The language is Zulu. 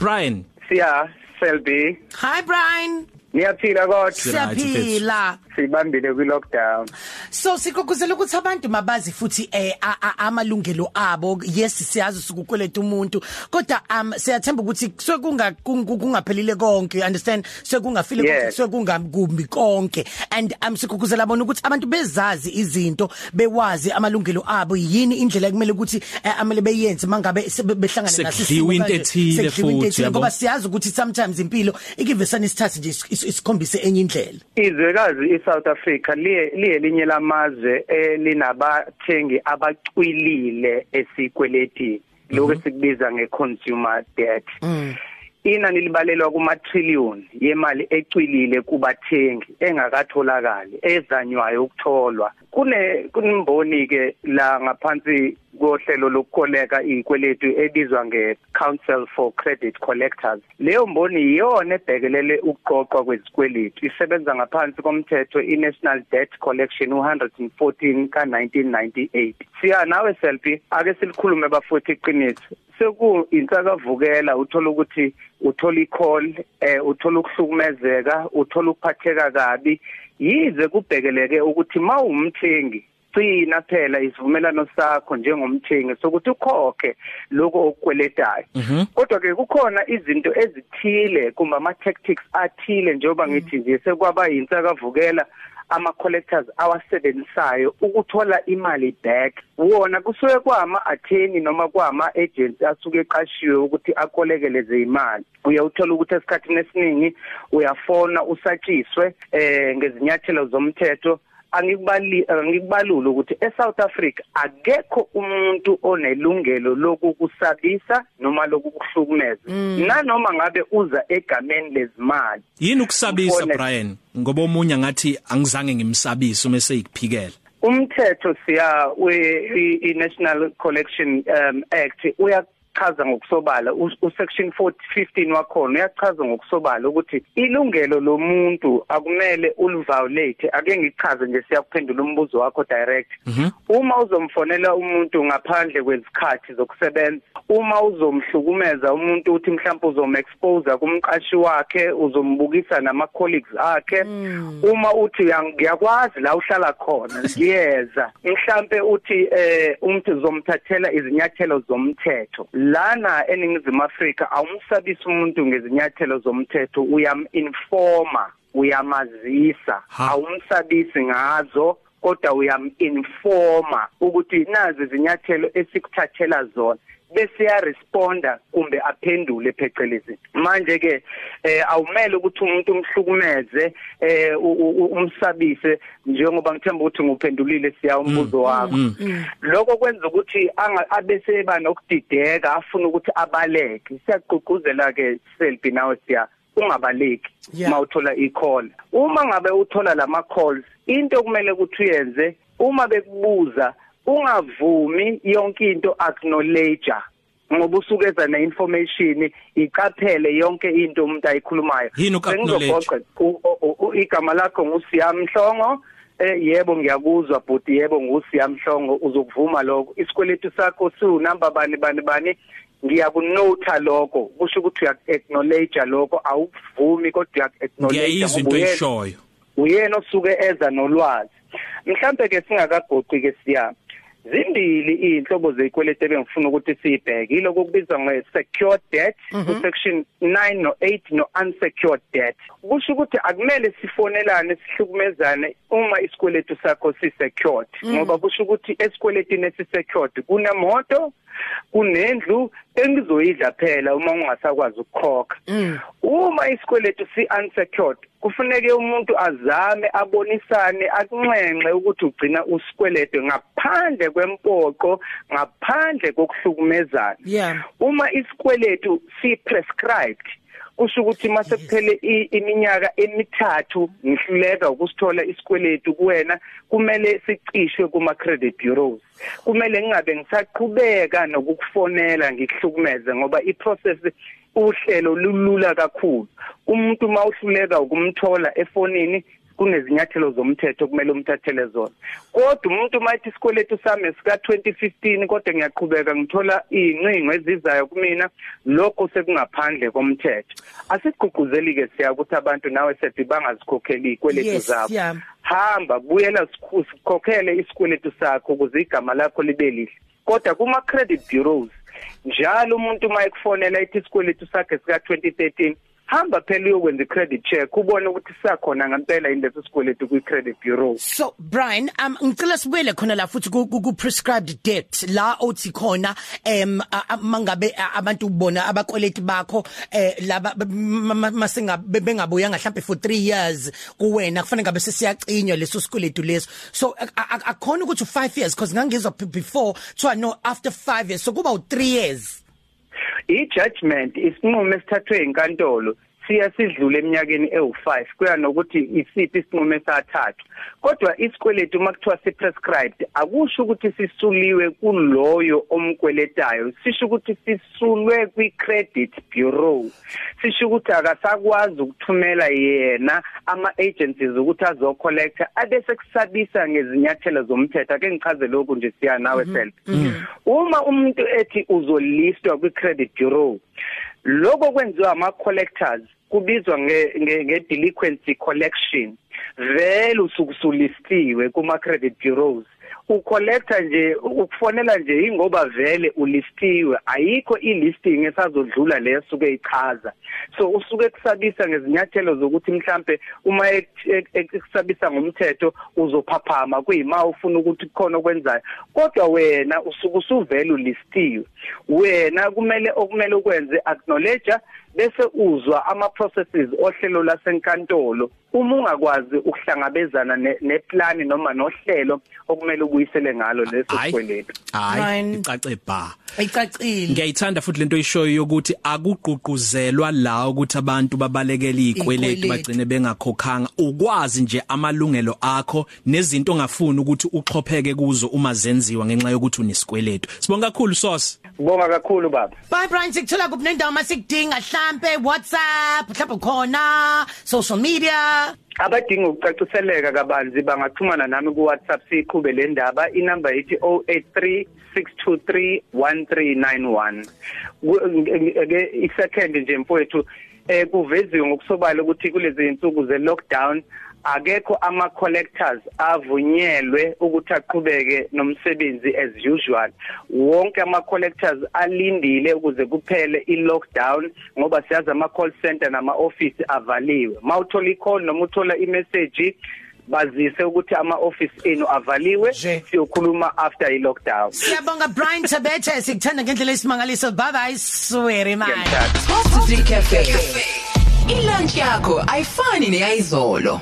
Brian. Siya Selby. Hi Brian. Niyaphila kodwa Siyaphila sibambile kwi lockdown So sikuguzela ukuthi abantu mabazi futhi eh amalungelo abo yes siyazi sikukweleta umuntu kodwa um siyathemba ukuthi sekunga kungaphelile konke understand sekungafile Yes. konke sekungakumbi konke and um sikuguzela bona ukuthi abantu bezazi izinto bewazi amalungelo abo yini indlela kumele ukuthi eh, amele beyenze mangabe behlangana Sekudliwa into ethile futhi, ngoba siyazi ukuthi sometimes impilo ikivesana isithathe nje is- is- isikhombise enye indlela izwekazi iSouth Africa liye liye linye lamazwe elinabathengi abacwilile esikweletini lokho sikubiza ngeconsumer debt. Inani libalelwa kuma trillion yemali ecwilile kubathengi engakatholakali ezanywayo ukutholwa. Kune kunemboni ke la ngaphansi kohlelo lokukoleka izikweletu ebizwa nge-Council for Credit Collectors. Leyo mboni iyona ebhekelele ukuqoqwa kwezikweletu isebenza ngaphansi komthetho i-National Debt Collection 114 ka1998 siya nawe selfie ake silikhulume bafuthi iqiniso. Seku insakavukela uthola ukuthi uthola i-call eh uthola ukuhlukumezeka uthola ukuphatheka kabi. Yize kubhekeleke ukuthi mawumthengi gcina phela isivumelano sakho njengomthengi sokuthi ukhokhe lokho okukweletayo. Kodwa ke kukhona izinto ezithile kumbe ama tactics athile njengoba ngithi nje sekwaba yinsakavukela ama collectors awasebenzisayo ukuthola imali back. Wona kusuke kwama atheni noma kwama agents asuke eqashiwe ukuthi akolekele zeimali uyawuthola ukuthi esikhathini esiningi uyafona usatshiswe eh ngezinyathelo zomthetho angikubali angikubalula ukuthi eSouth Africa akekho umuntu onelungelo lokukusabisa noma lokukuhlukumeza. Nanoma ngabe uza egameni lezimali yini ukusabisa Ufone- Brian? Ngoba omunye ngathi angizange ngimsabise uma seyikuphikela umthetho siya we- i- i-National Collection um, Act uyachaza ngokusobala. U- usection 415 wakhona uyachaza ngokusobala ukuthi ilungelo lomuntu akumele uliviolate ake ngichaze nje siyakuphendula umbuzo wakho direct. Uma uzomfonela umuntu ngaphandle kwezikhathi zokusebenza uma uzomhlukumeza umuntu uthi mhlawumbe uzomexpose kumqashi wakhe uzombukisa nama colleagues akhe uma uthi "Uya- ngiyakwazi la uhlala khona ngiyeza. Mhlambe uthi eh umuntu uzomthathela izinyathelo zomthetho. Lana eningizimu Afrika awumsabisa umuntu ngezinyathelo zomthetho uyam informa uyamazisa Ha. awumsabisi ngazo kodwa uyam informa ukuthi nazi izinyathelo esikuthathela zona bese ya responda kumbe aphendule phecelezi. Manje ke eh awumele ukuthi umuntu umhlukumeze eh umsabise njengoba ngithemba ukuthi nguphendulile siya umbuzo wakho. lokho kwenza ukuthi abese banokudideka afuna ukuthi abaleke. Siyaqhuquzela ke selfie nawe siya ungabaleki mawuthola i-call. Uma ngabe uthola lama calls into kumele ukuthi uyenze uma bekubuza ungavumi yonke into acknowledge ngoba usukeza neinformation iqaphele yonke into umuntu ayikhulumayo. Yini uku-acknowledge? Sengizogoqa, u- u- u- igama lakho ngusiyamhlongo eh yebo ngiyakuzwa but yebo ngusiyamhlongo uzokuvuma lokho. Isikweletu sakho siwu number bani bani bani? Ngiyakunota lokho kusho ukuthi uya acknowledge lokho awuvumi kodwa uya acknowledge ngiyayizwa into eyishoyo. uyena osuke eza nolwazi. Mhlambe ke singakagoqi ke siya zimbili inhlobo zezikweletu ebengifuna ukuthi siyibheke. Yiloko kubizwa nge-secured debt ku-section 9 no-8 no-unsecured debt. Kusho ukuthi akumele sifonelane sihlukumezane uma isikweletu sakho si-secured. Ngoba kusho ukuthi esikweletini esi-secured kunemoto kunendlu engizoyidla phela uma ungasakwazi ukukhokha. Uma isikweletu si-unsecured kufuneke umuntu azame abonisane akunxenxe ukuthi ugcina usikweletu ngaphandle kwempoqo ngaphandle kokuhlukumezana. Yeah. uma isikweletu si-prescribed kusho ukuthi mase kuphele iminyaka emithathu ngihluleka ukusithola isikweletu kuwena kumele sicishwe kuma credit bureaus. Kumele ngingabe ngisaqhubeka nokukufonela ngikuhlukumeze ngoba iprocess uhlelo lulula kakhulu. Umuntu mawuhluleka ukumthola efonini kunezinyathelo zomthetho okumele umthathele zona. Kodwa umuntu mayithi isikweletu sami sika 2015 kodwa ngiyaqhubeka ngithola incingo ezizayo kumina lokho sekungaphandle komthetho. Asigqugquzeli ke siya ukuthi abantu nawe sethi bangazikhokheli ikweletu Yes, zabo. yeah. hamba buyela sikhokhele isikweletu sakho ukuze igama lakho libe lihle. Kodwa kuma credit bureaus njalo umuntu mayekufonela ithi isikweletu sakhe sika 2013 hamba phela uyokwenza i-credit check ubone ukuthi sisakhona ngempela yini leso sikweletu kwi-credit bureau. So Brian um ngicela sibuyele khona la futhi ku ku- ku prescribed debt la othi khona em a- a- mangabe a- abantu ubona abakweleti bakho eh laba b- ma- ma- masingabe bengabuyanga mhlambe for 3 years kuwena kufanele ngabe sesiyacinywa leso sikweletu leso. So a- a- akhona ukuthi 5 years because ngangizwa b- before kuthiwa no after 5 years so kuba u3 years. I-judgment isinqumo esithathwe inkantolo siya sidlule eminyakeni ewu5 kuya nokuthi isiphi isinqumo esathathwa. Kodwa isikweletu makuthiwa siprescribed akusho ukuthi sisuliwe kuloyo omkweletayo. Sisho ukuthi sisulwe kwi-credit bureau. Sisho ukuthi akasakwazi ukuthumela yena ama-agencies ukuthi azocollecta abese kusabisa ngezinyathelo zomthetho. Ake ngichaze lokhu nje siya nawe self uma umuntu ethi uzolistwa kwi-credit bureau lokho kwenziwa ama-collectors. Kubizwa nge-delinquency collection. Vele usukusulistiwe kuma-credit bureaus. Ucollector nje ukufonela nje ingoba vele ulistiwe. Ayikho ilisting esazodlula leyo suke ichaza. So usuke kusabisa ngezinyathelo zokuthi mhlambe uma ekusabisa ngomthetho uzophaphama kuyima ufuna ukuthi khona okwenzayo. Kodwa wena usuke usuvele ulistiwe. Wena kumele okumele ukwenze acknowledge bese uzwa ama processes ohlelo lasenkantolo. Uma ungakwazi ukuhlangabezana neplan noma nohlelo okumele ubuyisele ngalo leso sikweletu. hayi icace ba. Icacile. Ngiyayithanda futhi lento oyishoyo yokuthi akugqugquzelwa la ukuthi abantu babalekele Iy'kweletu. bagcine bengakhokhanga. Ukwazi nje amalungelo akho nezinto ongafuni ukuthi uxhopheke kuzo uma zenziwa ngenxa yokuthi unesikweletu. Sibonga kakhulu sos bonga kakhulu baba Bye Brian sikuthola kuphi nendawo masikudinga mhlambe WhatsApp mhlambe khona social media abadinga ukucaciseleka kabanzi bangaxhumana nami ku WhatsApp siqhube le ndaba inamba yithi 083 623 1391 Ku- nge- nge- isecond nje mfowethu eh kuveziwe ngokusobala ukuthi kulezi insuku ze lockdown akekho ama collectors avunyelwe ukuthi aqhubeke nomsebenzi as usual wonke ama collectors alindile ukuze kuphele i lockdown ngoba siyazi ama call center nama office avaliwe mawuthola i call noma uthola i message bazise ukuthi ama office enu avaliwe Je. siyokhuluma after i lockdown Siyabonga Brian Tabete sikuthanda ngendlela esimangaliso bye bye swear man ngiyamthanda Coffee Cafe. Ilunch yakho ayifani neyizolo.